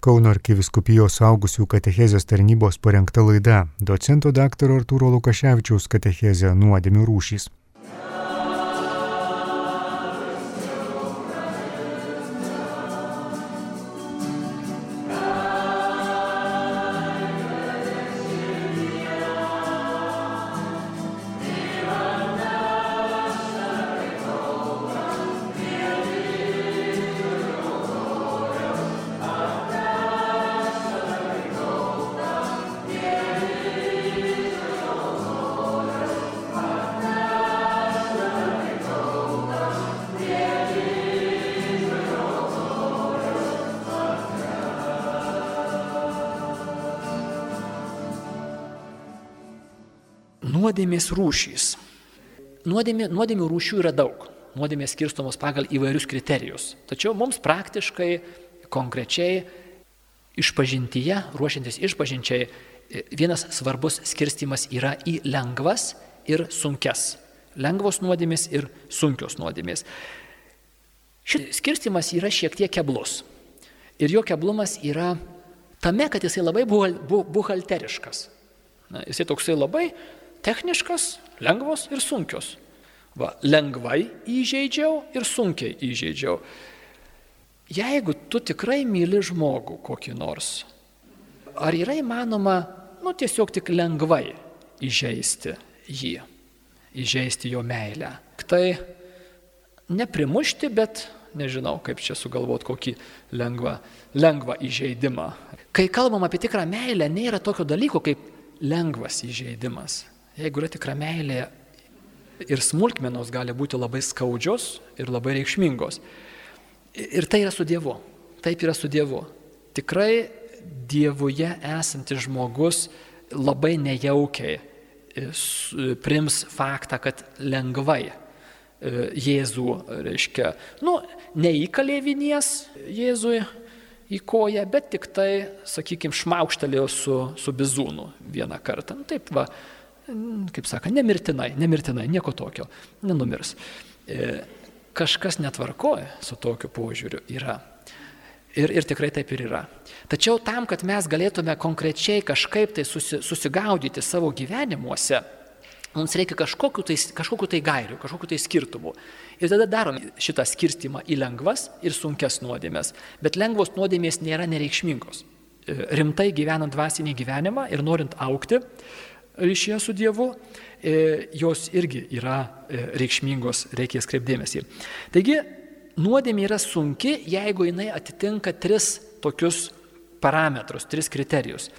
Kauno arkiviskupijos augusių katechezės tarnybos parengta laida docento dr. Artūro Lukaševičiaus katechezė nuodėmių rūšys. Nuodėmės rūšys. Nuodėmė, nuodėmių rūšių yra daug. Nuodėmės skirstomos pagal įvairius kriterijus. Tačiau mums praktiškai, konkrečiai, išpažintyje, ruošiantis išpažinčiai, vienas svarbus skirstimas yra į lengvas ir sunkes. Lengvos nuodėmės ir sunkios nuodėmės. Šis skirstimas yra šiek tiek keblus. Ir jo keblumas yra tame, kad jisai labai buhalteriškas. Na, jisai toksai labai techniškas, lengvos ir sunkios. Va, lengvai įžeidžiau ir sunkiai įžeidžiau. Jeigu tu tikrai myli žmogų kokį nors, ar yra įmanoma, nu tiesiog tik lengvai įžeisti jį, įžeisti jo meilę? Tai neprimušti, bet nežinau, kaip čia sugalvoti kokį lengvą, lengvą įžeidimą. Kai kalbam apie tikrą meilę, nėra tokio dalyko kaip lengvas įžeidimas. Jeigu yra tikra meilė ir smulkmenos gali būti labai skaudžios ir labai reikšmingos. Ir tai yra su Dievu. Taip yra su Dievu. Tikrai Dievuje esantis žmogus labai nejaukiai e, prims faktą, kad lengvai e, Jėzų, reiškia, nu, neįkalė vinies Jėzui į koją, bet tik tai, sakykime, šmaukštelėjo su, su bizūnu vieną kartą. Nu, taip, va, kaip sako, nemirtinai, nemirtinai, nieko tokio, nenumirs. E, kažkas netvarkoja su tokiu požiūriu yra. Ir, ir tikrai taip ir yra. Tačiau tam, kad mes galėtume konkrečiai kažkaip tai susi, susigaudyti savo gyvenimuose, mums reikia kažkokiu tai, kažkokiu tai gairių, kažkokiu tai skirtumų. Ir tada darom šitą skirstimą į lengvas ir sunkes nuodėmės. Bet lengvos nuodėmės nėra nereikšmingos. E, rimtai gyvenant dvasinį gyvenimą ir norint aukti, ryšyje su Dievu, e, jos irgi yra e, reikšmingos, reikia skreipdėmėsi. Taigi, nuodėmė yra sunki, jeigu jinai atitinka tris tokius parametrus, tris kriterijus.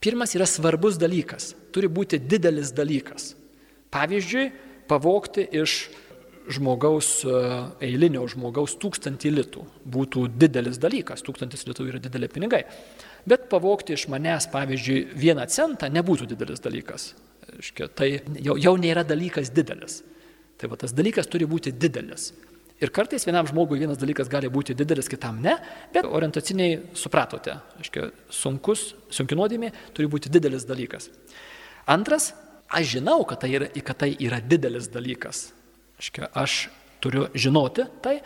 Pirmas yra svarbus dalykas, turi būti didelis dalykas. Pavyzdžiui, pavokti iš žmogaus, e, eilinio žmogaus tūkstantį litų būtų didelis dalykas, tūkstantis litų yra dideli pinigai. Bet pavokti iš manęs, pavyzdžiui, vieną centą nebūtų didelis dalykas. Iškia, tai jau, jau nėra dalykas didelis. Tai va tas dalykas turi būti didelis. Ir kartais vienam žmogui vienas dalykas gali būti didelis, kitam ne, bet orientaciniai supratote, aiškiai, sunkus, sunki nuodėmė turi būti didelis dalykas. Antras, aš žinau, kad tai yra, kad tai yra didelis dalykas. Aiškiai, aš turiu žinoti tai.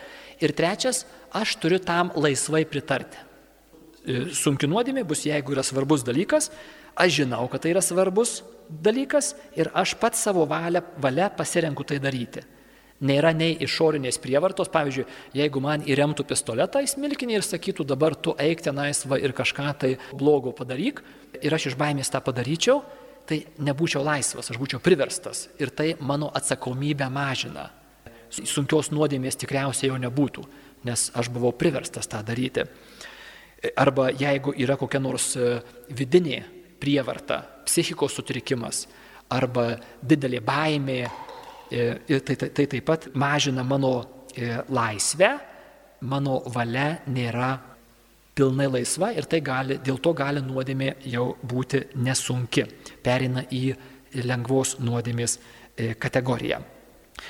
Ir trečias, aš turiu tam laisvai pritarti. E, sunki nuodėmė bus, jeigu yra svarbus dalykas, aš žinau, kad tai yra svarbus dalykas ir aš pats savo valią, valią pasirenku tai daryti. Nėra nei išorinės prievartos, pavyzdžiui, jeigu man įremtų pistoletą į smilkinį ir sakytų, dabar tu eik tenais va ir kažką tai blogo padaryk, ir aš iš baimės tą padaryčiau, tai nebūčiau laisvas, aš būčiau priverstas ir tai mano atsakomybę mažina. Sunkios nuodėmės tikriausiai jau nebūtų, nes aš buvau priverstas tą daryti. Arba jeigu yra kokia nors e, vidinė prievarta, psichikos sutrikimas arba didelė baimė, e, tai, tai, tai taip pat mažina mano e, laisvę, mano valia nėra pilnai laisva ir tai gali, dėl to gali nuodėmė jau būti nesunki, perina į lengvos nuodėmės kategoriją.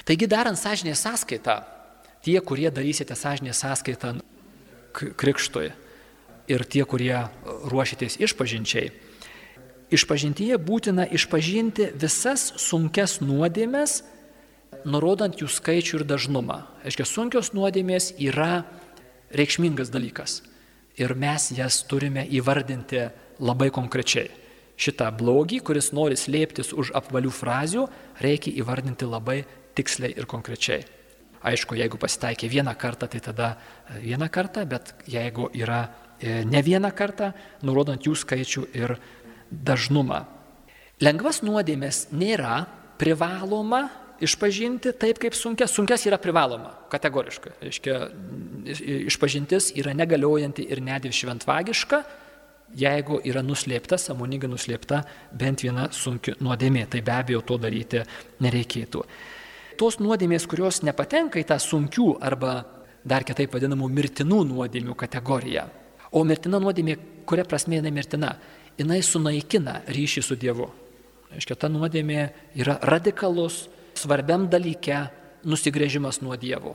Taigi darant sąžinės sąskaitą, tie, kurie darysite sąžinės sąskaitą krikštui, ir tie, kurie ruošitės išpažinčiai. Išpažintyje būtina išpažinti visas sunkes nuodėmės, nurodant jų skaičių ir dažnumą. Aiškiai, sunkios nuodėmės yra reikšmingas dalykas. ir mes jas turime įvardinti labai konkrečiai. Šitą blogį, kuris nori slėptis už apvalių frazių, reikia įvardinti labai tiksliai ir konkrečiai. Aišku, jeigu pasitaikė vieną kartą, tai tada e, vieną kartą, bet jeigu yra e, ne vieną kartą, nurodant jų skaičių ir dažnumą. Lengvas nuodėmės nėra privaloma išpažinti taip kaip sunkias. Sunkias yra privaloma, kategoriškai. Reiškia, išpažintis yra negaliojanti ir net ir šventvagiška, jeigu yra nuslėpta, samoningai nuslėpta bent viena sunki nuodėmė. Tai be abejo to daryti nereikėtų. Tos nuodėmės, kurios nepatenka į tą sunkių arba dar kitaip vadinamų mirtinų nuodėmių kategoriją. O mirtina nuodėmė, kuria prasme jinai mirtina? Jinai sunaikina ryšį su Dievu. Aiškia, ta nuodėmė yra radikalus, svarbiam dalyke nusigrėžimas nuo Dievo.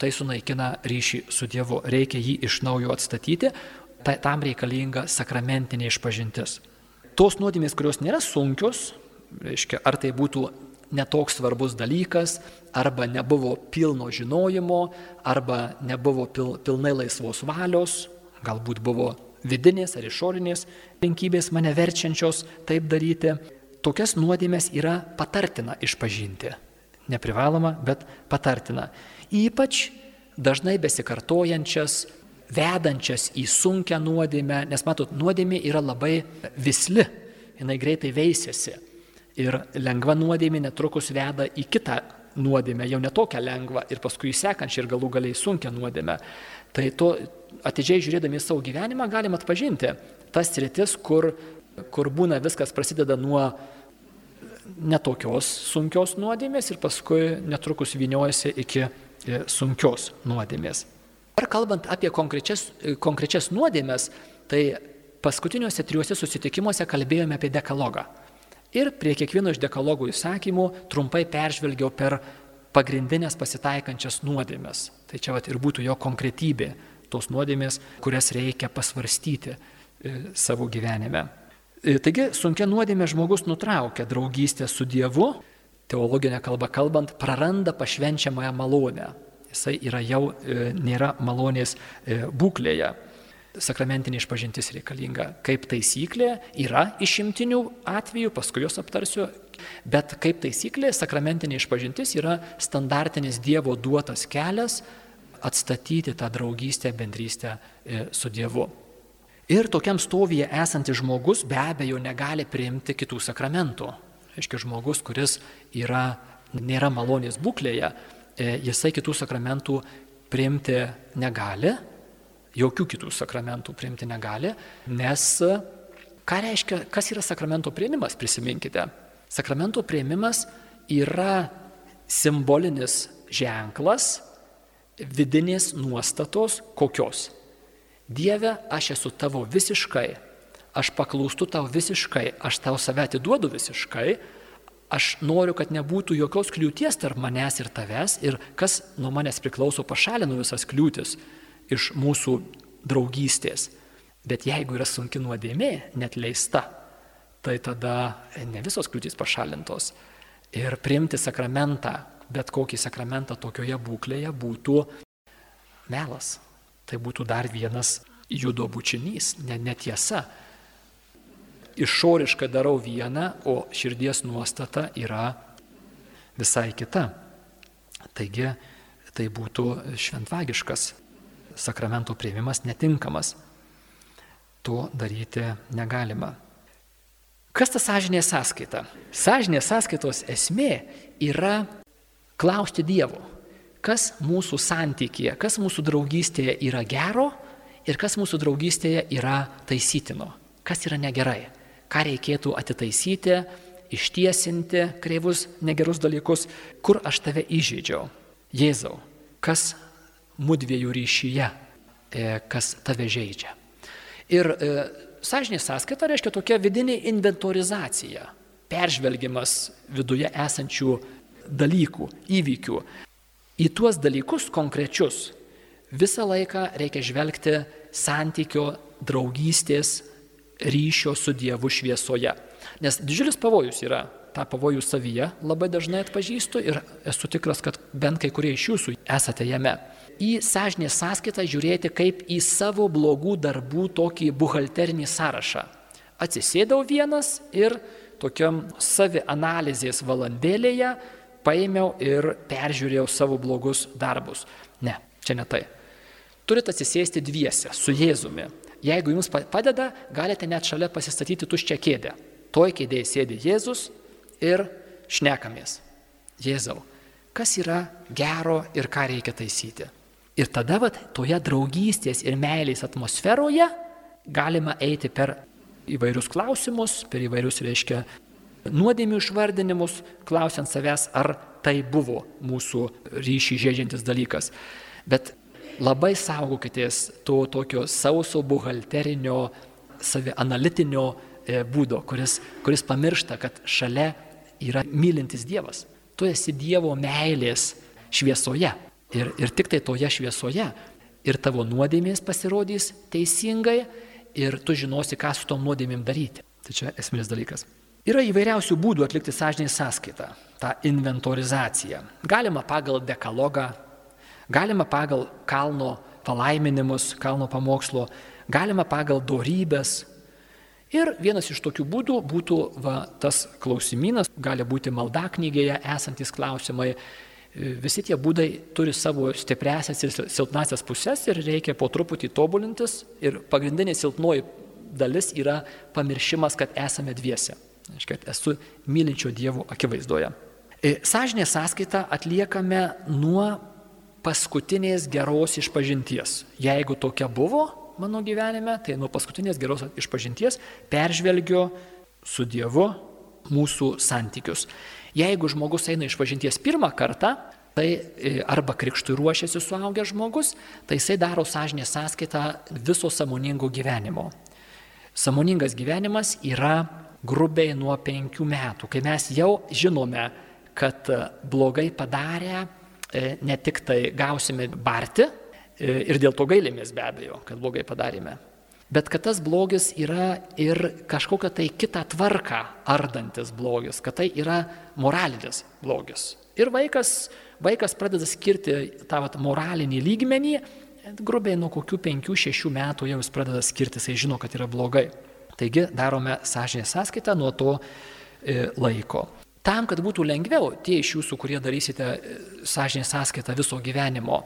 Tai sunaikina ryšį su Dievu. Reikia jį iš naujo atstatyti, tai tam reikalinga sakramentinė išpažintis. Tos nuodėmės, kurios nėra sunkios, reiškia, ar tai būtų netoks svarbus dalykas, arba nebuvo pilno žinojimo, arba nebuvo pil, pilnai laisvos valios, galbūt buvo vidinės ar išorinės aplinkybės mane verčiančios taip daryti, tokias nuodėmės yra patartina išpažinti. Neprivaloma, bet patartina. Ypač dažnai besikartojančias, vedančias į sunkę nuodėmę, nes matot, nuodėmė yra labai visli, jinai greitai veisėsi. Ir lengva nuodėmė netrukus veda į kitą nuodėmę, jau netokią lengvą ir paskui sekančią ir galų galiai sunkę nuodėmę. Tai to atidžiai žiūrėdami į savo gyvenimą galim atpažinti tas rytis, kur kur būna viskas prasideda nuo netokios sunkios nuodėmės ir paskui netrukus vyniojasi iki e, sunkios nuodėmės. Ar kalbant apie konkrečias, konkrečias nuodėmės, tai paskutiniuose trijuose susitikimuose kalbėjome apie dekalogą. Ir prie kiekvieno iš dekalogų įsakymų trumpai peržvelgiau per pagrindinės pasitaikančias nuodėmės. Tai čia vat, ir būtų jo konkretybė, tos nuodėmės, kurias reikia pasvarstyti e, savo gyvenime. E, taigi sunkia nuodėmė žmogus nutraukia draugystę su Dievu, teologinė kalba kalbant, praranda pašvenčiamąją malonę. Jisai yra jau e, nėra malonės būklėje. Sakramentinė išpažintis reikalinga kaip taisyklė, yra išimtinių atvejų, paskui juos aptarsiu, bet kaip taisyklė sakramentinė išpažintis yra standartinis Dievo duotas kelias atstatyti tą draugystę, bendrystę su Dievu. Ir tokiam stovyje esantis žmogus be abejo negali priimti kitų sakramentų. Aiškiai, žmogus, kuris yra, nėra malonės būklėje, e, jisai kitų sakramentų priimti negali, jokių kitų sakramentų priimti negali, nes ką reiškia, kas yra sakramento prieimimas, prisiminkite. Sakramento prieimimas yra simbolinis ženklas vidinės nuostatos kokios Dieve, aš esu tavo visiškai, aš paklūstu tau visiškai, aš tau save atiduodu visiškai, aš noriu, kad nebūtų jokios kliūties tarp manęs ir tavęs ir kas nuo manęs priklauso pašalinu visas kliūtis iš mūsų draugystės. Bet jeigu yra sunki nuodėmė, net leista, tai tada ne visos kliūtis pašalintos. Ir priimti sakramentą, bet kokį sakramentą tokioje būklėje būtų melas. Tai būtų dar vienas judo bučinys, ne, netiesa. Išoriškai darau vieną, o širdies nuostata yra visai kita. Taigi tai būtų šventvagiškas sakramento prieimimas netinkamas. To daryti negalima. Kas ta sąžinė sąskaita? Sąžinė sąskaitos esmė yra klausti Dievo, kas mūsų santykėje, kas mūsų draugystėje yra gero ir kas mūsų draugystėje yra taisytino, kas yra negerai, ką reikėtų atitaisyti, ištiesinti kreivus negerus dalykus, kur aš tave įžeidžiau. Jėzau, kas mudviejų ryšyje, e, kas tave žaidžia. Ir e, sąžinė sąskaita reiškia tokia vidinė inventorizacija, peržvelgimas viduje esančių dalykų, įvykių. Į tuos dalykus konkrečius visą laiką reikia žvelgti santykio, draugystės, ryšio su Dievu šviesoje. Nes didžiulis pavojus yra tą pavojų savyje labai dažnai atpažįstu ir esu tikras, kad bent kai kurie iš jūsų esate jame. Į sąžinės sąskaitą žiūrėti kaip į savo blogų darbų tokį buhalterinį sąrašą. Atsisėdau vienas ir tokiam savianalizės valandėlėje paėmiau ir peržiūrėjau savo blogus darbus. Ne, čia ne tai. Turite atsisėsti dviese su Jėzumi. Jeigu jums padeda, galite net šalia pasistatyti tuščią kėdę. Toj kėdėje sėdi Jėzus ir šnekamės. Jėzau, kas yra gero ir ką reikia taisyti. Ir tada vat, toje draugystės ir meilės atmosferoje galima eiti per įvairius klausimus, per įvairius, reiškia, nuodėmių išvardinimus, klausiant savęs, ar tai buvo mūsų ryšį žaidžiantis dalykas. Bet labai saugokitės to tokio sauso buhalterinio, savianalitinio e, būdo, kuris, kuris pamiršta, kad šalia yra mylintis Dievas. Tu esi Dievo meilės šviesoje. Ir, ir tik tai toje šviesoje ir tavo nuodėmės pasirodys teisingai ir tu žinosi, ką su tom nuodėmėm daryti. Tai čia esminis dalykas. Yra įvairiausių būdų atlikti sąžiniai sąskaitą, tą inventorizaciją. Galima pagal dekalogą, galima pagal kalno palaiminimus, kalno pamokslo, galima pagal dorybės. Ir vienas iš tokių būdų būtų va, tas klausimynas, gali būti maldaknygėje esantis klausimai. Visi tie būdai turi savo stipresias ir silpnasias pusės ir reikia po truputį tobulintis. Ir pagrindinė silpnoji dalis yra pamiršimas, kad esame dviese. Aiškiai, esu mylinčio Dievo akivaizdoje. E, Sąžinė sąskaita atliekame nuo paskutinės geros išpažinties. Jeigu tokia buvo mano gyvenime, tai nuo paskutinės geros išpažinties peržvelgiu su Dievu mūsų santykius. Jeigu žmogus eina išpažinties pirmą kartą, tai e, arba krikštui ruošiasi suaugęs žmogus, tai jisai daro sąžinę sąskaitą viso samoningo gyvenimo. Samoningas gyvenimas yra grubiai nuo penkių metų, kai mes jau žinome, kad e, blogai padarę e, ne tik tai gausime barti ir dėl to gailimės be abejo, kad blogai padarėme, bet kad tas blogis yra ir kažkokia tai kita tvarka ardantis blogis, kad tai yra moralinis blogis. Ir vaikas, vaikas pradeda skirti tą vat, moralinį lygmenį, grubiai nuo kokių penkių, šešių metų jau jis pradeda skirti, jisai žino, kad yra blogai. Taigi darome sąžinės sąskaitą nuo to e, laiko. Tam, kad būtų lengviau, tie iš jūsų, kurie darysite e, sąžinės sąskaitą viso gyvenimo,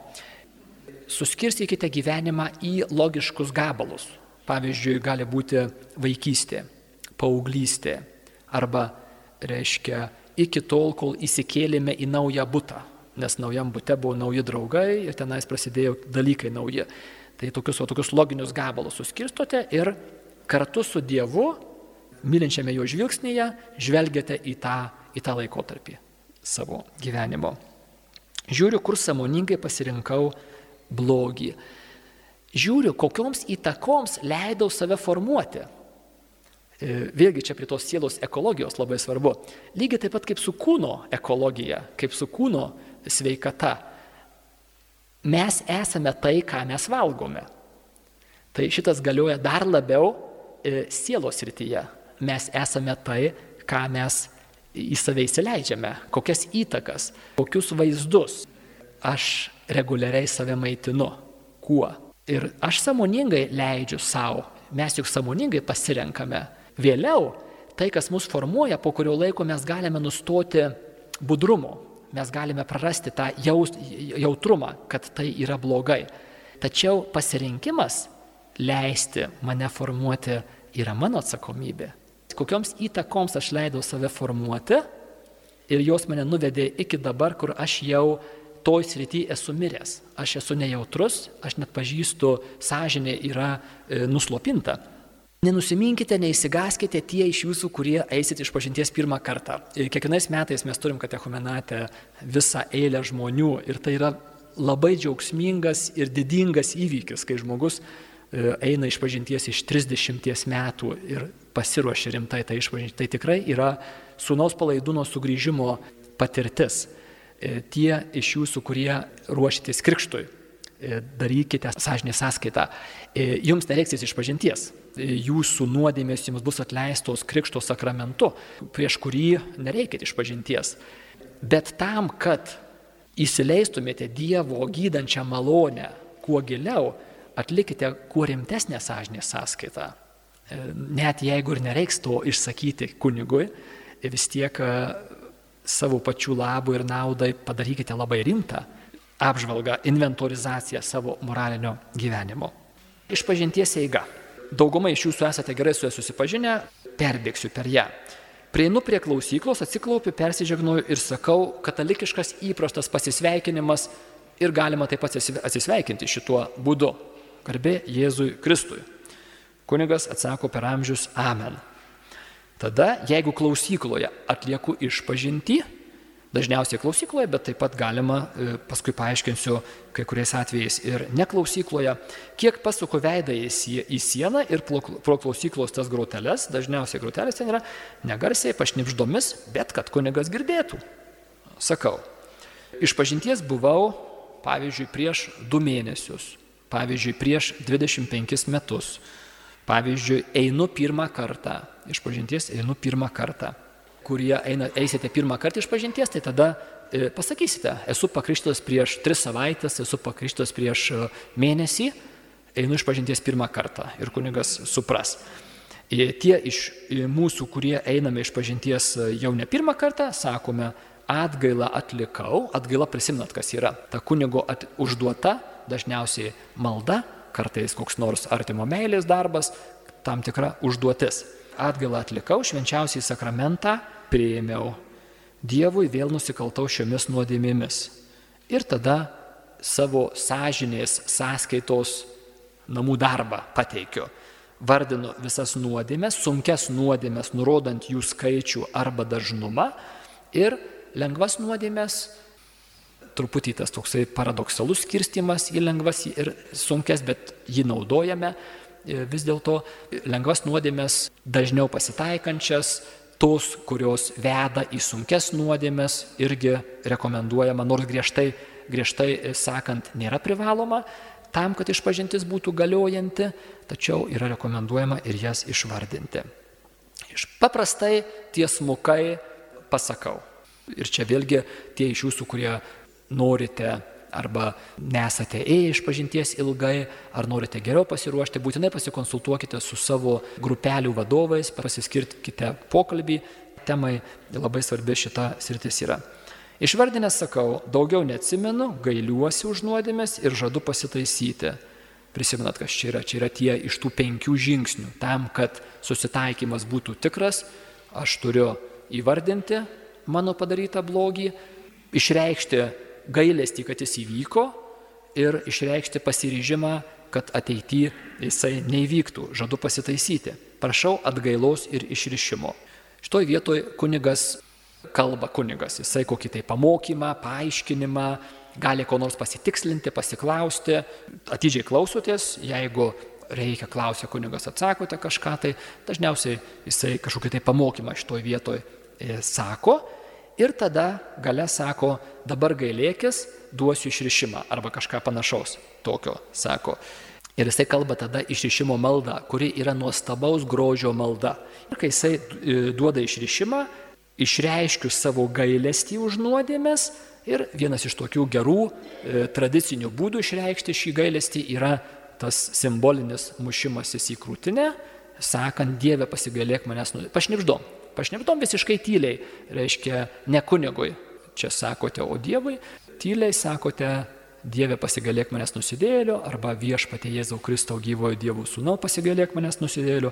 suskirstykite gyvenimą į logiškus gabalus. Pavyzdžiui, gali būti vaikystė, paauglystė arba, reiškia, iki tol, kol įsikėlėme į naują būtą, nes naujam būte buvo nauji draugai ir tenais prasidėjo dalykai nauji. Tai tokius, o tokius loginius gabalus suskirstote ir kartu su Dievu, mylinčiame jo žvilgsnėje, žvelgiate į tą, į tą laikotarpį savo gyvenimo. Žiūriu, kur samoningai pasirinkau blogį. Žiūriu, kokioms įtakoms leidau save formuoti. E, vėlgi čia prie tos sielos ekologijos labai svarbu. Lygiai taip pat kaip su kūno ekologija, kaip su kūno sveikata. Mes esame tai, ką mes valgome. Tai šitas galioja dar labiau E, sielos rytyje. Mes esame tai, ką mes į save įsileidžiame, kokias įtakas, kokius vaizdus. Aš reguliariai save maitinu. Kuo? Ir aš samoningai leidžiu savo. Mes juk samoningai pasirenkame. Vėliau tai, kas mus formuoja, po kurio laiko mes galime nustoti budrumo. Mes galime prarasti tą jaus, jautrumą, kad tai yra blogai. Tačiau pasirinkimas leisti mane formuoti yra mano atsakomybė. Kokioms įtakoms aš leidau save formuoti ir jos mane nuvedė iki dabar, kur aš jau toj srity esu miręs. Aš esu nejautrus, aš net pažįstu, sąžinė yra e, nuslopinta. Nenusiminkite, neįsigaskite tie iš jūsų, kurie eisit iš pažinties pirmą kartą. Ir kiekvienais metais mes turim katechumenatę visą eilę žmonių ir tai yra labai džiaugsmingas ir didingas įvykis, kai žmogus E, eina iš pažinties iš 30 metų ir pasiruošia rimtai tai išpažinti. Tai tikrai yra sūnaus palaidūno sugrįžimo patirtis. E, tie iš jūsų, kurie ruošitės krikštui, e, darykite sąžinę sąskaitą. Jums nereiksis iš pažinties. jūsų nuodėmės jums bus atleistos krikšto sakramentu, prieš kurį nereikia išpažinties. Bet tam, kad įsileistumėte Dievo gydančią malonę kuo giliau, atlikite kuo rimtesnę sąžinės sąskaitą. E, net jeigu ir nereiks to išsakyti kunigui, vis tiek e, savo pačių labų ir naudai padarykite labai rimtą apžvalgą, inventorizaciją savo moralinio gyvenimo. Išpažinties eiga. Dauguma iš jūsų esate gerai su ja susipažinę, perbėgsiu per ją. Prieinu prie klausyklos, atsiklaupiu, persižegnoju ir sakau, katalikiškas įprastas pasisveikinimas ir galima taip pat atsisveikinti šituo būdu. Garbė Jėzui Kristui. Kunigas atsako per amžius Amen. Tada, jeigu klausykloje atlieku išpažinti, dažniausiai klausykloje, bet taip pat galima, e, paskui paaiškinsiu kai kuriais atvejais ir neklausykloje, kiek pasuku veidą į sieną ir pro klausyklos tas grauteles, dažniausiai grautelės ten yra negarsiai, pašnipždomis, bet kad kunigas girdėtų. Sakau, iš pažinties buvau, pavyzdžiui, prieš du mėnesius, pavyzdžiui, prieš 25 metus, pavyzdžiui, einu pirmą kartą, iš pažinties einu pirmą kartą kurie eina, eisite pirmą kartą iš pažinties, tai tada e, pasakysite, esu pakrištas prieš tris savaitės, esu pakrištas prieš e, mėnesį, einu iš pažinties pirmą kartą ir kunigas supras. E, tie iš mūsų, kurie einame iš pažinties jau ne pirmą kartą, sakome, atgailą atlikau, atgaila prisiminat, kas yra. Ta kunigo at, užduota dažniausiai malda, kartais koks nors artimo meilės darbas, tam tikra užduotis. Atgailą atlikau, švenčiausiai sakramentą prieimiau, Dievui vėl nusikaltau šiomis nuodėmėmis. Ir tada savo sąžinės sąskaitos namų darbą pateikiu. Vardinu visas nuodėmės, sunkes nuodėmės, nurodant jų skaičių arba dažnumą ir lengvas nuodėmės, truputį tas toksai paradoksalus skirstimas į lengvas ir sunkes, bet jį naudojame vis dėlto lengvas nuodėmės dažniau pasitaikančias, tos, kurios veda į sunkes nuodėmės, irgi rekomenduojama, nors griežtai, griežtai sakant, nėra privaloma, tam, kad išpažintis būtų galiojanti, tačiau yra rekomenduojama ir jas išvardinti. Iš paprastai tiesmukai pasakau. Ir čia vėlgi tie iš jūsų, kurie norite arba nesate ėję iš pažinties ilgai, ar norite geriau pasiruošti, būtinai pasikonsultuokite su savo grupelių vadovais, pasiskirkite pokalbį temai, labai svarbi šita sritis yra. Išvardinęs sakau, daugiau neatsimenu, gailiuosi už nuodėmės ir žadu pasitaisyti. Prisimenat, kas čia yra, čia yra tie iš tų penkių žingsnių. Tam, kad susitaikymas būtų tikras, aš turiu įvardinti mano padarytą blogį, išreikšti gailestį, kad jis įvyko ir išreikšti pasiryžimą, kad ateityje jisai neįvyktų, žadu pasitaisyti. Prašau atgailos ir išrišimo. Šitoj vietoj kunigas kalba kunigas, jisai kokį tai pamokymą, paaiškinimą, gali ko nors pasitikslinti, pasiklausti, atidžiai klausotės, jeigu reikia klausia kunigas, atsakote kažką, tai dažniausiai jisai kažkokį tai pamokymą šitoj vietoj e, sako ir tada gale sako, dabar gailėkis, duosiu išrišimą arba kažką panašaus tokio sako. Ir jisai kalba tada išrišimo maldą, kuri yra nuostabaus grožio malda. Ir kai jisai e, duoda išrišimą, išreiškiu savo gailestį už nuodėmės ir vienas iš tokių gerų e, tradicinių būdų išreikšti šį gailestį yra tas simbolinis mušimasis į krūtinę, sakant, Dieve pasigailėk manęs, pašnipždom, Pašniptom visiškai tyliai, reiškia ne kunigui, čia sakote, o Dievui, tyliai sakote, Dieve pasigalėk manęs nusidėlio, arba viešpatė Jėzau Kristau gyvojo Dievo sūnau pasigalėk manęs nusidėlio.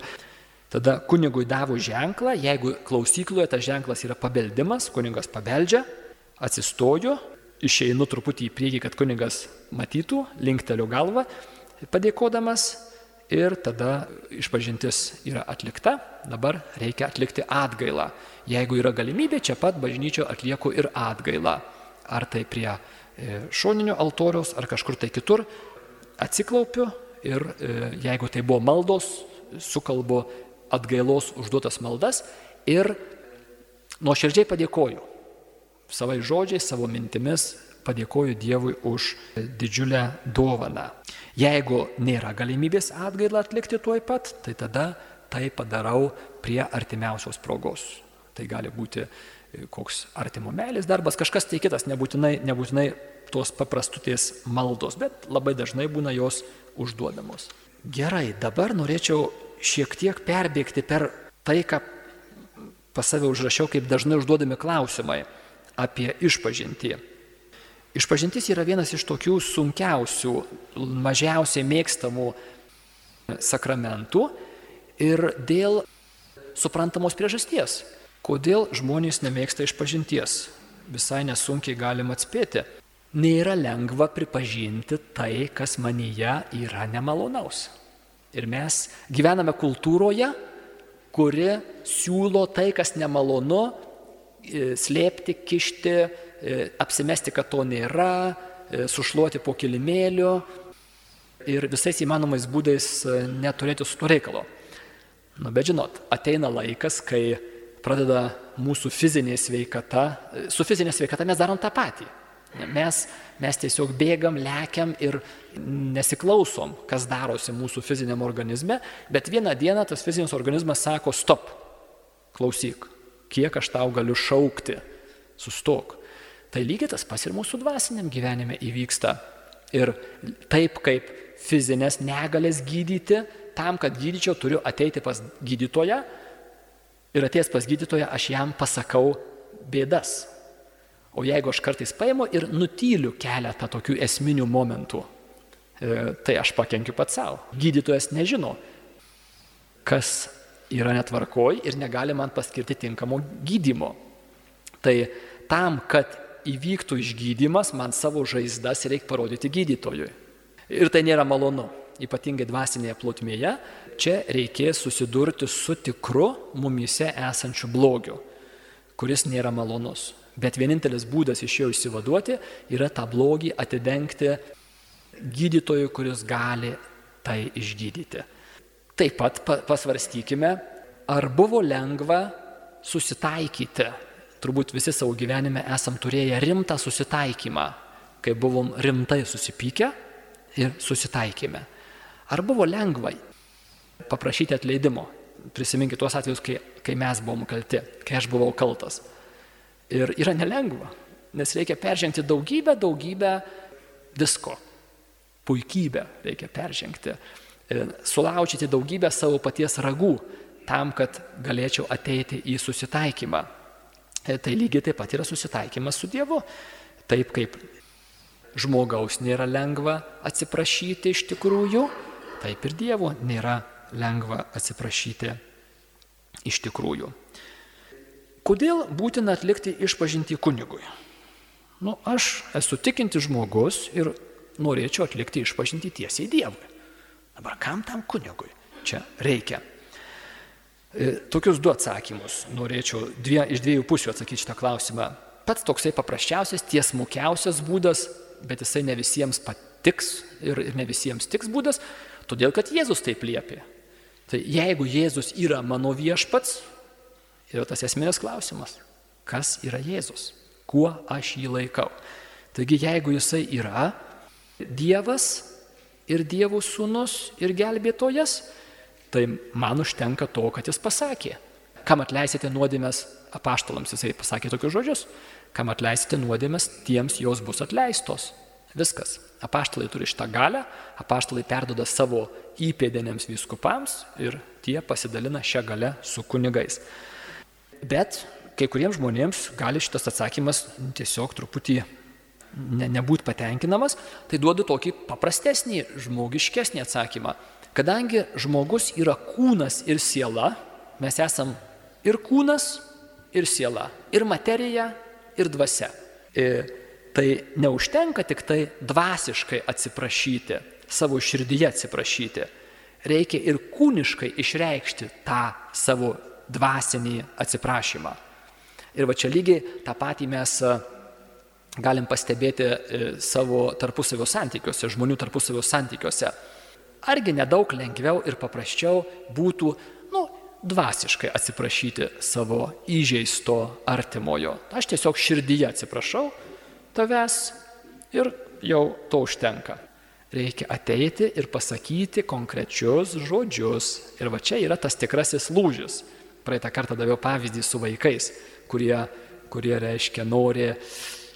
Tada kunigui davų ženklą, jeigu klausykloje tas ženklas yra pabeldimas, kunigas pabeldžia, atsistoju, išeinu truputį į priekį, kad kunigas matytų, linkteliu galvą, padėkodamas ir tada išpažintis yra atlikta, dabar reikia atlikti atgailą. Jeigu yra galimybė, čia pat bažnyčio atlieku ir atgailą. Ar tai prie e, šoninio altoriaus, ar kažkur tai kitur, atsiklaupiu ir e, jeigu tai buvo maldos, sukalbu atgailos užduotas maldas ir nuoširdžiai padėkoju. Savai žodžiais, savo mintimis padėkoju Dievui už didžiulę dovaną. Jeigu nėra galimybės atgailą atlikti tuoj pat, tai tada tai padarau prie artimiausios progos. Tai gali būti e, koks artimo meilės darbas, kažkas tai kitas, nebūtinai, nebūtinai tos paprastutės maldos, bet labai dažnai būna jos užduodamos. Gerai, dabar norėčiau šiek tiek perbėgti per tai, ką pas save užrašiau, kaip dažnai užduodami klausimai apie išpažintį. Išpažintis yra vienas iš tokių sunkiausių, mažiausiai mėgstamų sakramentų ir dėl suprantamos priežasties. Kodėl žmonės nemėgsta išpažinties? Visai nesunkiai galim atspėti. Nėra lengva pripažinti tai, kas manyje yra nemalonaus. Ir mes gyvename kultūroje, kuri siūlo tai, kas nemalonu, e, slėpti, kišti, apsimesti, kad to nėra, e, sušluoti po kilimėliu ir visais įmanomais būdais neturėti su to reikalo. Nu, bet žinot, ateina laikas, kai pradeda mūsų fizinė sveikata, su fizinė sveikata mes darom tą patį. Mes, mes tiesiog bėgam, lekiam ir nesiklausom, kas darosi mūsų fiziniam organizme, bet vieną dieną tas fizinis organizmas sako, stop, klausyk, kiek aš tau galiu šaukti, sustok. Tai lygiai tas pas ir mūsų dvasiniam gyvenime įvyksta. Ir taip kaip fizinės negalės gydyti, tam, kad gydyčiau, turiu ateiti pas gydytoją ir atėjęs pas gydytoją aš jam pasakau bėdas. O jeigu aš kartais paimu ir nutyliu keletą tokių esminių momentų, e, tai aš pakenkiu pats savo. Gydytojas nežino, kas yra netvarkoj ir negali man paskirti tinkamo gydimo. Tai tam, kad įvyktų išgydymas, man savo žaizdas reikia parodyti gydytojui. Ir tai nėra malonu ypatingai dvasinėje plotmėje, čia reikės susidurti su tikru mumise esančiu blogiu, kuris nėra malonus. Bet vienintelis būdas iš jo išsivaduoti yra tą blogį atidengti gydytojui, kuris gali tai išgydyti. Taip pat pasvarstykime, ar buvo lengva susitaikyti. Turbūt visi savo gyvenime esam turėję rimtą susitaikymą, kai buvom rimtai susipykę ir susitaikėme. Ar buvo lengva paprašyti atleidimo? Prisiminkite tuos atvejus, kai, kai mes buvom kalti, kai aš buvau kaltas. Ir yra nelengva, nes reikia peržengti daugybę, daugybę visko. Puikybę reikia peržengti. Sulaužyti daugybę savo paties ragų tam, kad galėčiau ateiti į susitaikymą. Tai lygiai taip pat yra susitaikymas su Dievu. Taip kaip žmogaus nėra lengva atsiprašyti iš tikrųjų, taip ir Dievo nėra lengva atsiprašyti iš tikrųjų. Kodėl būtina atlikti išpažinti kunigui? Nu, aš esu tikinti žmogus ir norėčiau atlikti išpažinti tiesiai Dievui. Dabar kam tam kunigui čia reikia? E, tokius du atsakymus norėčiau dvie, iš dviejų pusių atsakyti šitą klausimą. Pats toksai paprasčiausias, tiesmukiausias būdas, bet jisai ne visiems patiks ir, ir ne visiems tiks būdas, Todėl, kad Jėzus taip liepė. Tai jeigu Jėzus yra mano viešpats, yra tas esminės klausimas, kas yra Jėzus, kuo aš jį laikau. Taigi jeigu jisai yra Dievas ir Dievo sūnus ir gelbėtojas, tai man užtenka to, kad jis pasakė. Kam atleisite nuodėmės apaštalams, jisai pasakė tokius žodžius, kam atleisite nuodėmės, tiems jos bus atleistos. Viskas. Apaštalai turi šitą galę, apaštalai perdoda savo įpėdinėms vyskupams ir tie pasidalina šią galę su kunigais. Bet kai kuriems žmonėms gali šitas atsakymas tiesiog truputį ne, nebūti patenkinamas, tai duodu tokį paprastesnį, žmogiškesnį atsakymą. Kadangi žmogus yra kūnas ir siela, mes esam ir kūnas, ir siela, ir materija, ir dvasia. Ir tai neužtenka tik tai dvasiškai atsiprašyti, savo širdyje atsiprašyti. Reikia ir kūniškai išreikšti tą savo dvasinį atsiprašymą. Ir va čia lygiai tą patį mes e, galim pastebėti e, savo tarpusavio santykiuose, žmonių tarpusavio santykiuose. Argi nedaug lengviau ir paprasčiau būtų, nu, dvasiškai atsiprašyti savo įžeisto artimojo. Aš tiesiog širdyje atsiprašau, tavęs ir jau to užtenka. Reikia ateiti ir pasakyti konkrečius žodžius. Ir va čia yra tas tikrasis lūžis. Praeitą kartą daviau pavyzdį su vaikais, kurie, kurie reiškia, nori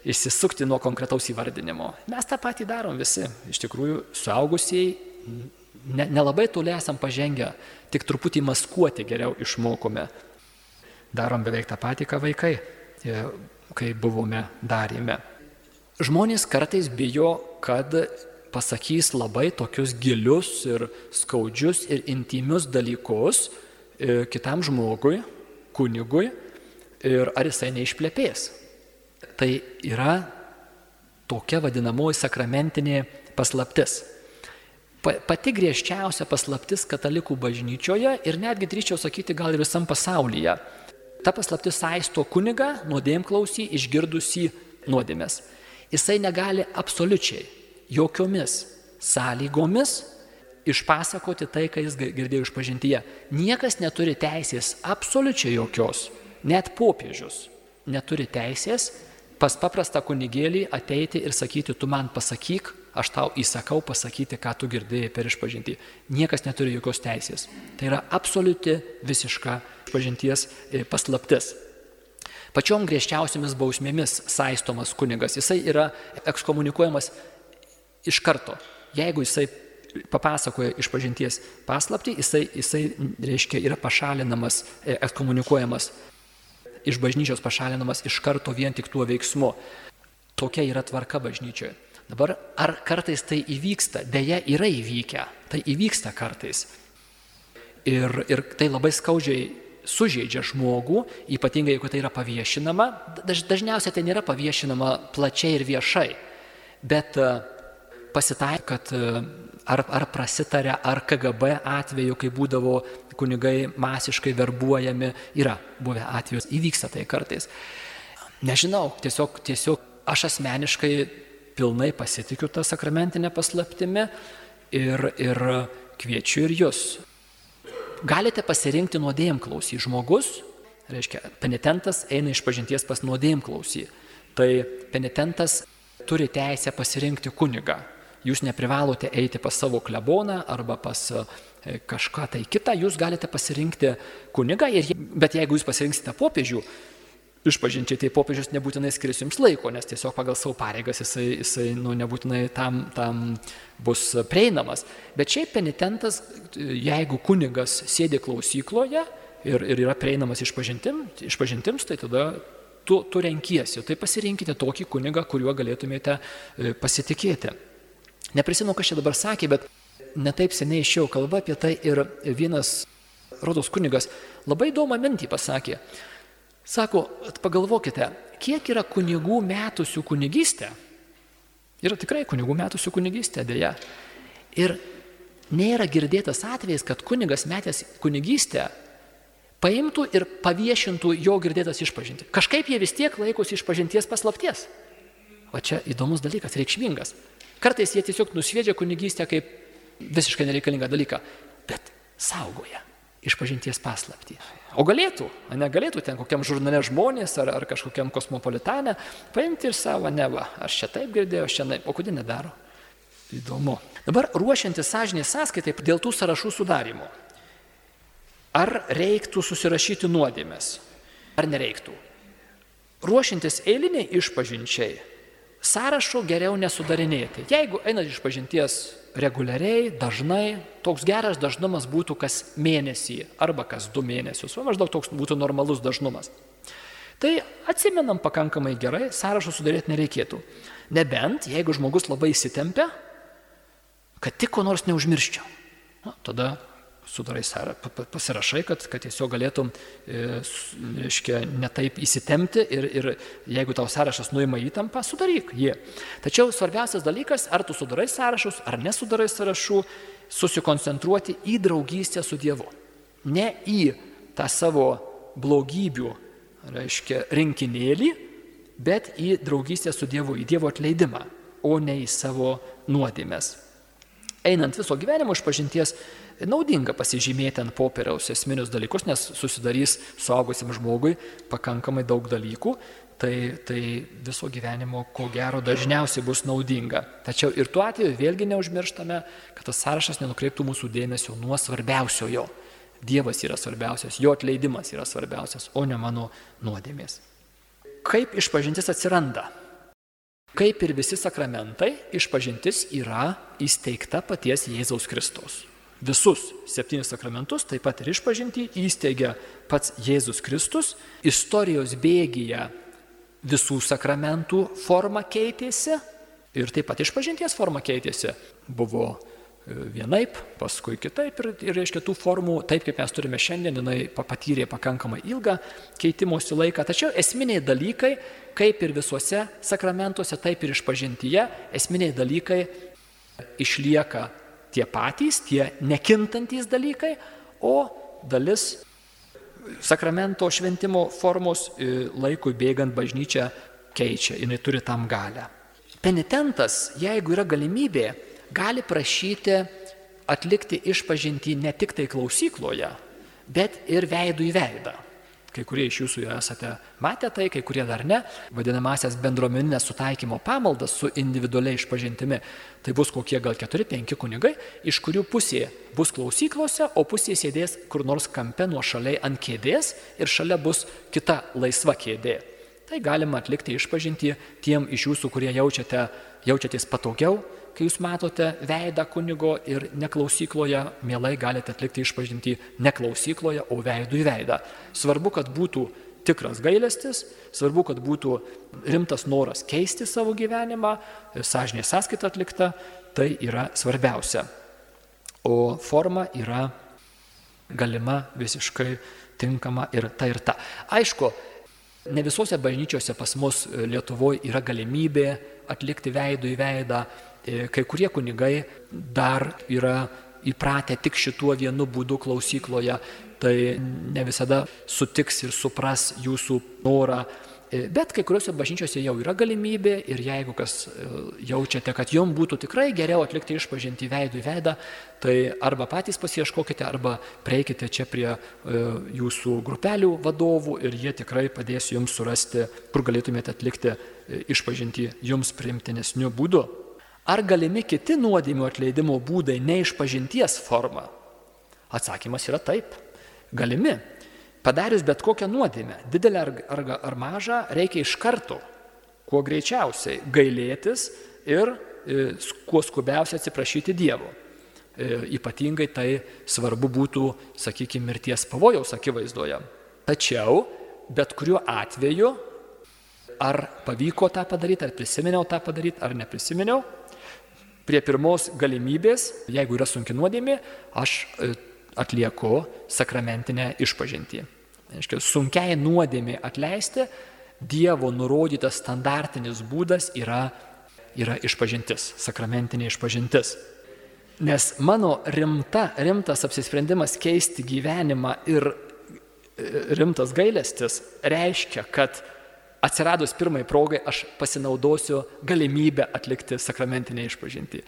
išsisukti nuo konkretaus įvardinimo. Mes tą patį darom visi. Iš tikrųjų, suaugusieji ne, ne toli esam pažengę, tik truputį maskuoti geriau išmokome. Darom beveik tą patį, ką vaikai, e, kai buvome darėme. Žmonės kartais bijo, kad pasakys labai tokius gilius ir skaudžius ir intimius dalykus e, kitam žmogui, kunigui ir ar jisai neišplepės. Tai yra tokia vadinamoji sakramentinė paslaptis. Pati griežčiausia paslaptis katalikų bažnyčioje ir netgi drįčiau sakyti gal ir visam pasaulyje. Ta paslaptis saisto kunigą nuodėmklausį išgirdusi nuodėmės. Jisai negali absoliučiai jokiomis sąlygomis išpasakoti tai, ką jis girdėjo iš pažintyje. Niekas neturi teisės, absoliučiai jokios, net popiežius neturi teisės pas paprastą kunigėlį ateiti ir sakyti, tu man pasakyk, aš tau įsakau pasakyti, ką tu girdėjai per išpažinti. Niekas neturi jokios teisės. Tai yra absoliuti visiška išpažinties e, paslaptis. Pačiom griežčiausiamis bausmėmis saistomas kunigas. Jisai yra ekskomunikuojamas iš karto. Jeigu jisai papasakoja išpažinties paslapti, jisai, jisai reiškia, yra pašalinamas, e, ekskomunikuojamas, iš bažnyčios pašalinamas iš karto vien tik tuo veiksmu. Tokia yra tvarka bažnyčioje. Dabar ar kartais tai įvyksta? Deja, yra įvykę. Tai įvyksta kartais. Ir, ir tai labai skaudžiai sužeidžia žmogų, ypatingai jeigu tai yra paviešinama. Daž, dažniausiai tai nėra paviešinama plačiai ir viešai. Bet uh, pasitaiko, kad e, ar, ar prasitarė, ar KGB atveju, kai būdavo kunigai masiškai verbuojami, yra buvę atvejus, įvyksta tai kartais. Nežinau, tiesiog, tiesiog aš asmeniškai pilnai pasitikiu tą sakramentinę paslaptimi ir, ir kviečiu ir jūs. Galite pasirinkti nuodėmklausį. Žmogus, reiškia, penitentas eina iš pažinties pas nuodėmklausį. Tai penitentas turi teisę pasirinkti kunigą. Jūs neprivalote eiti pas savo kleboną arba pas e, kažką tai kitą, jūs galite pasirinkti kunigą, ir, bet jeigu jūs pasirinksite popiežių, išpažinčiai, tai popiežius nebūtinai skirs jums laiko, nes tiesiog pagal savo pareigas jisai, jisai nu, nebūtinai tam, tam bus prieinamas. Bet šiaip penitentas, jeigu kunigas sėdi klausykloje ir, ir yra prieinamas išpažintim, išpažintims, tai tada tu, tu renkiesi, tai pasirinkite tokį kunigą, kuriuo galėtumėte e, pasitikėti. Neprisimenu, kas čia dabar sakė, bet netaip seniai išėjau kalba apie tai ir vienas rodos kunigas labai įdomą mintį pasakė. Sako, pagalvokite, kiek yra kunigų metusių kunigystę. Yra tikrai kunigų metusių kunigystę, dėja. Ir nėra girdėtas atvejis, kad kunigas metęs kunigystę paimtų ir paviešintų jo girdėtas išpažinti. Kažkaip jie vis tiek laikosi išpažinties paslapties. O čia įdomus dalykas, reikšmingas. Kartais jie tiesiog nusviedžia kunigystę kaip visiškai nereikalingą dalyką, bet saugoja išpažinties paslapti. O galėtų, negalėtų ten kokiam žurnale žmonės ar, ar kažkokiam kosmopolitane paimti ir savo nevą. Aš čia taip girdėjau, aš čia taip, o kodėl nedaro? Įdomu. Dabar ruošiantis sąžinės sąskaitai dėl tų sąrašų sudarimo. Ar reiktų susirašyti nuodėmės? Ar nereiktų? Ruošiantis eiliniai išpažinčiai, sąrašo geriau nesudarinėti. Jeigu einat iš pažinties reguliariai, dažnai, toks geras dažnumas būtų kas mėnesį arba kas du mėnesius, o maždaug toks būtų normalus dažnumas. Tai atsimenam pakankamai gerai, sąrašo sudaryti nereikėtų. Nebent, jeigu žmogus labai įsitempia, kad tik ko nors neužmirščiau. Na, tada sudarai pasirašai, kad, kad tiesiog galėtum, e, reiškia, netaip įsitemti ir, ir jeigu tau sąrašas nuima įtampą, sudaryk jį. Tačiau svarbiausias dalykas, ar tu sudarai sąrašus, ar nesudarai sąrašų, susikoncentruoti į draugystę su Dievu. Ne į tą savo blogybių, reiškia, rinkinėlį, bet į draugystę su Dievu, į Dievo atleidimą, o ne į savo nuodėmės. Einant viso gyvenimo išpažinties naudinga pasižymėti ant popieriaus esminius dalykus, nes susidarys suaugusiam žmogui pakankamai daug dalykų, tai, tai viso gyvenimo ko gero dažniausiai bus naudinga. Tačiau ir tuo atveju vėlgi neužmirštame, kad tas sąrašas nenukreiptų mūsų dėmesio nuo svarbiausiojo. Dievas yra svarbiausias, jo atleidimas yra svarbiausias, o ne mano nuodėmės. Kaip išpažintis atsiranda? Kaip ir visi sakramentai, išpažintis yra įsteigta paties Jėzaus Kristaus. Visus septynis sakramentus, taip pat ir išpažinti, įsteigia pats Jėzus Kristus. Istorijos bėgyje visų sakramentų forma keitėsi ir taip pat išpažinties forma keitėsi. Buvo vienaip, paskui kitaip ir, ir iš kitų formų, taip kaip mes turime šiandien, jinai patyrė pakankamai ilgą keitimosi laiką. Tačiau esminiai dalykai, kaip ir visuose sakramentuose, taip ir išpažintyje, esminiai dalykai išlieka tie patys, tie nekintantys dalykai, o dalis sakramento šventimo formos e, laikui bėgant bažnyčia keičia, jinai turi tam galę. Penitentas, jeigu yra galimybė, gali prašyti atlikti išpažinti ne tik tai klausykloje, bet ir veidų į veidą. Kai kurie iš jūsų jau esate matę tai, kai kurie dar ne, vadinamasias bendruomeninės sutaikymo pamaldas su individualiai išpažintimi. Tai bus kokie gal 4-5 kunigai, iš kurių pusė bus klausyklose, o pusė sėdės kur nors kampe nuo šaliai ant kėdės ir šalia bus kita laisva kėdė. Tai galima atlikti išpažinti tiem iš jūsų, kurie jaučiate, jaučiatės patogiau, kai jūs matote veidą kunigo ir neklausykloje, mielai galite atlikti išpažinti neklausykloje, o veidų į veidą. Svarbu, kad būtų tikras gailestis, svarbu, kad būtų rimtas noras keisti savo gyvenimą, sąžinė sąskaita atlikta, tai yra svarbiausia. O forma yra galima visiškai tinkama ir ta ir ta. Aišku, ne visose bažnyčiose pas mus Lietuvoje yra galimybė atlikti veidų į veidą, kai kurie kunigai dar yra įpratę tik šituo vienu būdu klausykloje, tai ne visada sutiks ir supras jūsų norą. E, bet kai kuriuose bažnyčiose jau yra galimybė ir jeigu kas e, jaučiate, kad jums būtų tikrai geriau atlikti išpažinti veidų į veidą, tai arba patys pasieškokite, arba prieikite čia prie jūsų grupelių vadovų ir jie tikrai padės jums surasti, kur galėtumėte atlikti išpažinti jums primtinesniu būdu. Ar galimi kiti nuodėmių atleidimo būdai ne iš pažinties forma? Atsakymas yra taip. Galimi. Padarius bet kokią nuodėmę, didelę ar, ar, ar mažą, reikia iš karto, kuo greičiausiai gailėtis ir e, kuo skubiausiai atsiprašyti Dievo. E, ypatingai tai svarbu būtų, sakykime, mirties pavojaus akivaizdoje. Tačiau bet kuriuo atveju, ar pavyko tą padaryti, ar prisiminiau tą padaryti, ar neprisiminiau, prie pirmos galimybės, jeigu yra sunki nuodėmė, aš e, atlieku sakramentinę išpažintį. Aiškia, sunkiai nuodėmė atleisti, Dievo nurodytas standartinis būdas yra, yra išpažintis, sakramentinė išpažintis. Nes mano rimta, rimtas apsisprendimas keisti gyvenimą ir e, rimtas gailestis reiškia, kad atsiradus pirmai progai aš pasinaudosiu galimybę atlikti sakramentinę išpažinti.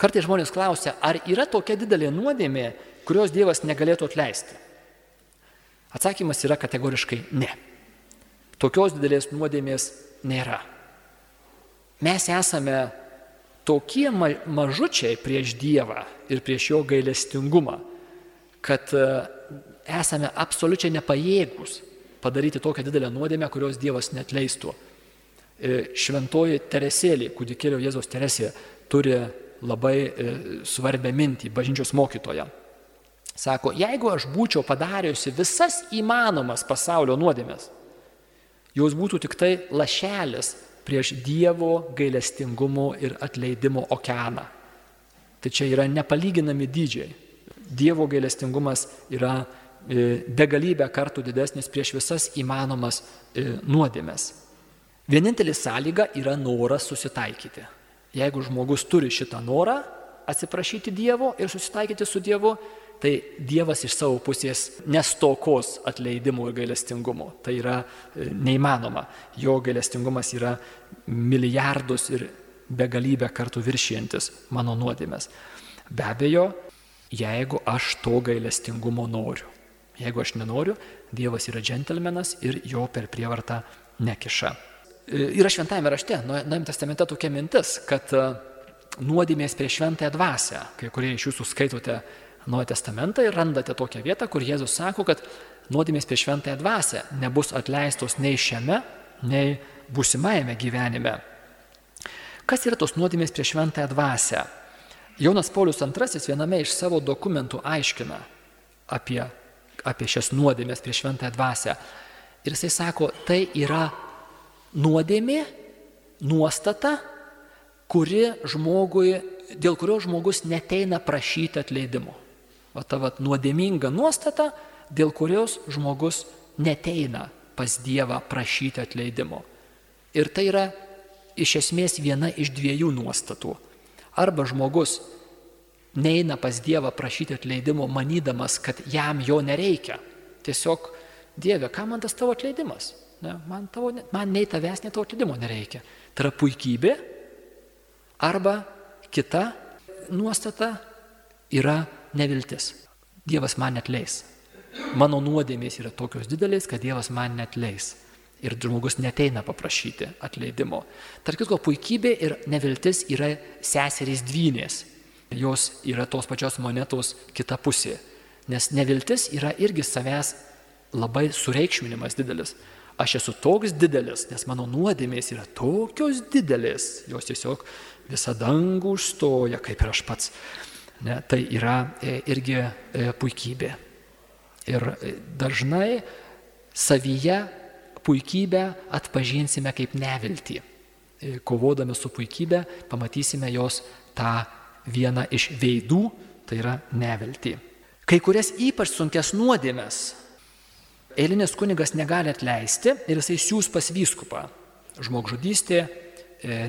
Kartai žmonės klausia, ar yra tokia didelė nuodėmė, kurios Dievas negalėtų atleisti? Atsakymas yra kategoriškai ne. Tokios didelės nuodėmės nėra. Mes esame tokie mažučiai prieš Dievą ir prieš jo gailestingumą, kad e, esame absoliučiai nepajėgus padaryti tokią didelę nuodėmę, kurios Dievas netleistų. E, šventoji Teresėlė, kūdikėlio Jėzos Teresė, turi labai e, svarbę mintį, bažnyčios mokytoja. Sako, jeigu aš būčiau padariusi visas įmanomas pasaulio nuodėmės, jos būtų tik tai lašelis prieš Dievo gailestingumo ir atleidimo okeaną. Tai čia yra nepalyginami dydžiai. Dievo gailestingumas yra begalybę kartų didesnis prieš visas įmanomas e, nuodėmes. Vienintelis sąlyga yra noras susitaikyti. Jeigu žmogus turi šitą norą atsiprašyti Dievo ir susitaikyti su Dievu, tai Dievas iš savo pusės nestokos atleidimo ir gailestingumo. Tai yra e, neįmanoma. Jo gailestingumas yra milijardus ir begalybę kartų viršijantis mano nuodėmės. Be abejo, jeigu aš to gailestingumo noriu. Jeigu aš nenoriu, Dievas yra džentelmenas ir jo per prievartą nekiša. Yra šventajame rašte, Naujame testamente tokia mintis, kad nuodėmės prieš šventąją dvasę, kai kurie iš jūsų skaitote Naują testamentą ir randate tokią vietą, kur Jėzus sako, kad nuodėmės prieš šventąją dvasę nebus atleistos nei šiame, nei būsimajame gyvenime. Kas yra tos nuodėmės prieš šventąją dvasę? Jonas Paulius II viename iš savo dokumentų aiškina apie, apie šias nuodėmės prieš šventąją dvasę. Ir jisai sako, tai yra nuodėmė, nuostata, kuri žmogui, dėl kurio žmogus neteina prašyti atleidimo. O ta vat, nuodėminga nuostata, dėl kurios žmogus neteina pas Dievą prašyti atleidimo. Ir tai yra iš esmės viena iš dviejų nuostatų. Arba žmogus neina pas Dievą prašyti atleidimo, manydamas, kad jam jo nereikia. Tiesiog, Dieve, ką man tas tavo atleidimas? Ne, man, tavo, man nei tavęs, nei tavo atleidimo nereikia. Tai yra puikybė. Arba kita nuostata yra neviltis. Dievas man netleis. Mano nuodėmės yra tokios didelės, kad Dievas man netleis. Ir žmogus neteina paprašyti atleidimo. Tarkis, ko puikybė ir neviltis yra seserys dvynės. Jos yra tos pačios monetos kita pusė. Nes neviltis yra irgi savęs labai sureikšminimas didelis. Aš esu toks didelis, nes mano nuodėmės yra tokios didelės. Jos tiesiog visą dangų užstoja, kaip ir aš pats. Ne, tai yra e, irgi e, puikybė. Ir e, dažnai savyje puikybę atpažinsime kaip neviltį. Kovodami su puikybė pamatysime jos tą vieną iš veidų, tai yra neviltį. Kai kurias ypač sunkes nuodėmės eilinis kunigas negali atleisti ir jisai siūs pas vyskupą. Žmogžudystė,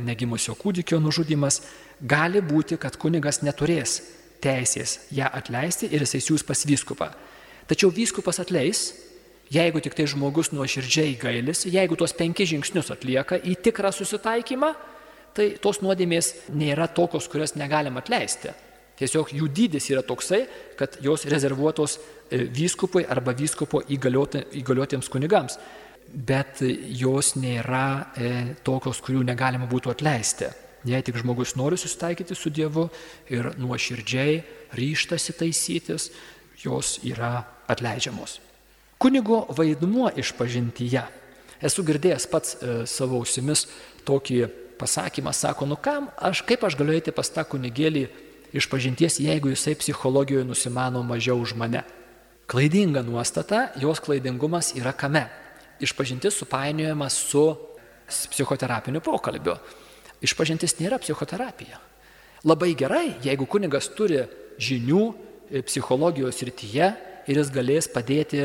negimusio kūdikio nužudimas gali būti, kad kunigas neturės teisės ją atleisti ir jisai siūs pas vyskupą. Tačiau vyskupas atleis, jeigu tik tai žmogus nuoširdžiai gailis, jeigu tuos penkis žingsnius atlieka į tikrą susitaikymą, tai tos nuodėmės nėra tokios, kurias negalim atleisti. Tiesiog jų dydis yra toksai, kad jos rezervuotos e, vyskupui arba vyskupo įgaliotiems kunigams. Bet jos nėra e, tokios, kurių negalima būtų atleisti. Jei tik žmogus nori susitaikyti su Dievu ir nuoširdžiai ryštasi taisytis, jos yra atleidžiamos. Kunigo vaidmuo išpažintyje. Esu girdėjęs pats e, savo ausimis tokį pasakymą, sako, nu kam aš, kaip aš galiu eiti pas tą kunigėlį išpažinties, jeigu jisai psichologijoje nusimano mažiau už mane. Klaidinga nuostata, jos klaidingumas yra kame. Išpažintis supainiojamas su psichoterapiniu pokalbiu. Išpažintis nėra psichoterapija. Labai gerai, jeigu kunigas turi žinių e, psichologijos rytyje ir jis galės padėti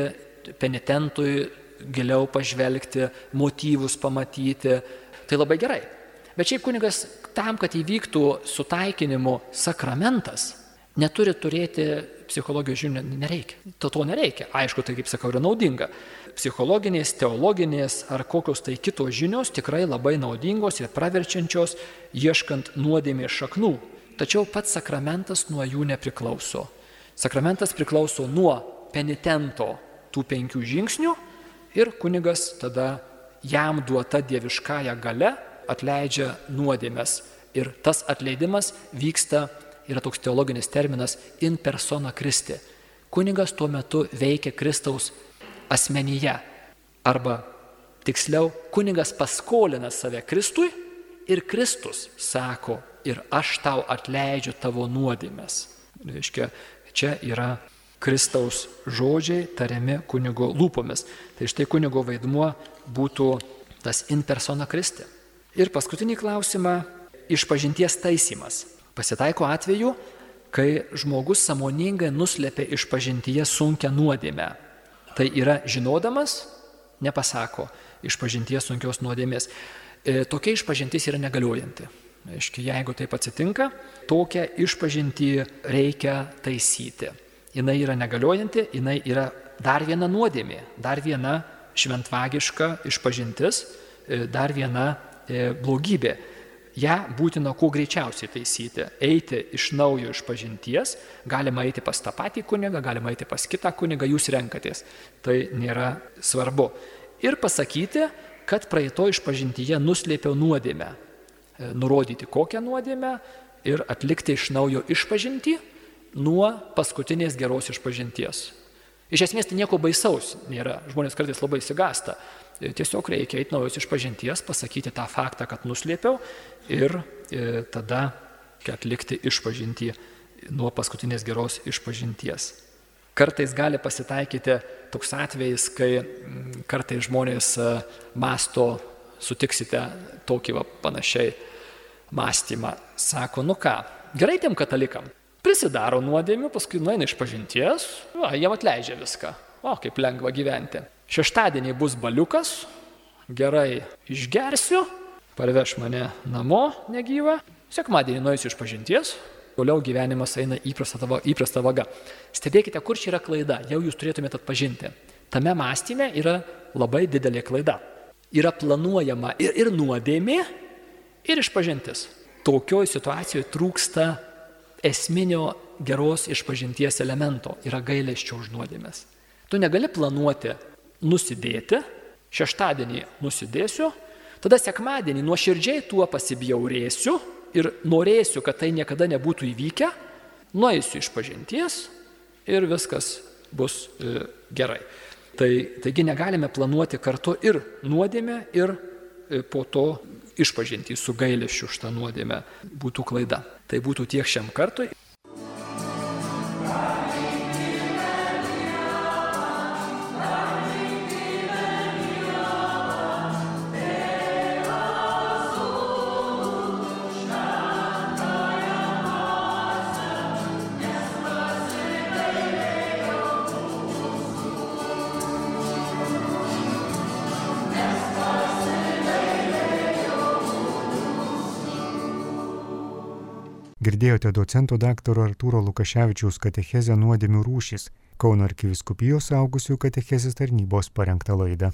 penitentui giliau pažvelgti, motyvus pamatyti, tai labai gerai. Bet šiaip kunigas tam, kad įvyktų sutaikinimo sakramentas, neturi turėti psichologijos žinių, nereikia. To to nereikia. Aišku, tai kaip sakau, yra naudinga psichologinės, teologinės ar kokios tai kitos žinios tikrai labai naudingos ir praverčiančios, ieškant nuodėmės šaknų. Tačiau pats sakramentas nuo jų nepriklauso. Sakramentas priklauso nuo penitento tų penkių žingsnių ir kunigas tada jam duota dieviškąją gale atleidžia nuodėmės. Ir tas atleidimas vyksta, yra toks teologinis terminas, in persona Kristi. Kunigas tuo metu veikia Kristaus asmenyje. Arba tiksliau, kunigas paskolina save Kristui ir Kristus sako, ir aš tau atleidžiu tavo nuodėmės. Reiškia, čia yra Kristaus žodžiai tariami kunigo lūpomis. Tai štai kunigo vaidmuo būtų tas in persona Kristi. Ir paskutinį klausimą - išpažinties taisymas. Pasitaiko atveju, kai žmogus samoningai nuslėpia išpažintyje sunkę nuodėmę Tai yra žinodamas, nepasako išpažinties sunkios nuodėmės. E, tokia išpažintis yra negaliojanti. Aiškiai, jeigu taip atsitinka, tokią išpažintį reikia taisyti. Jis yra negaliojanti, jinai yra dar viena nuodėmė, dar viena šventvagiška išpažintis, e, dar viena blogybė ją būtina kuo greičiausiai taisyti, eiti iš naujo iš pažinties, galima eiti pas tą patį kunigą, galima eiti pas kitą kunigą, jūs renkatės, tai nėra svarbu. Ir pasakyti, kad praeito išpažintyje nuslėpiau nuodėmę. E, nurodyti kokią nuodėmę ir atlikti iš naujo išpažinti nuo paskutinės geros išpažinties. Iš esmės tai nieko baisaus nėra. Žmonės kartais labai įsigasta. E, tiesiog reikia eiti naujos išpažinties, pasakyti tą faktą, kad nuslėpiau ir e, tada atlikti išpažinti nuo paskutinės geros išpažinties. Kartais gali pasitaikyti toks atvejis, kai mm, kartais žmonės e, masto, sutiksite tokį va, panašiai mąstymą. Sako, nu ką, gerai tiem katalikam. Prisidaro nuodėmių, paskui nueina iš pažinties, va, jiem atleidžia viską. O, kaip lengva gyventi. Šeštadienį bus baliukas, gerai išgersiu, parveš mane namo negyvą, sekmadienį nueisiu iš pažinties, toliau gyvenimas eina įprasta, tavo, įprasta vaga. Stebėkite, kur čia yra klaida, jau jūs turėtumėte atpažinti. Tame mąstyme yra labai didelė klaida. Yra planuojama ir, ir nuodėmė, ir išpažintis. Tokioje situacijoje trūksta esminio geros išpažinties elemento, yra gailesčio už nuodėmės. Tu negali planuoti nusidėti, šeštadienį nusidėsiu, tada sekmadienį nuoširdžiai tuo pasibjaurėsiu, ir norėsiu, kad tai niekada nebūtų įvykę, nueisiu iš pažinties ir viskas bus e, gerai. Tai, taigi negalime planuoti kartu ir nuodėmę, ir e, po to išpažinti su gailėšiu už tą nuodėmę būtų klaida. Tai būtų tiek šiam kartui. Girdėjote docento daktaro Artūro Lukaševičiaus katechezę nuodėmių rūšis Kauno arkiviskupijos augusių katechezės tarnybos parengtą laidą.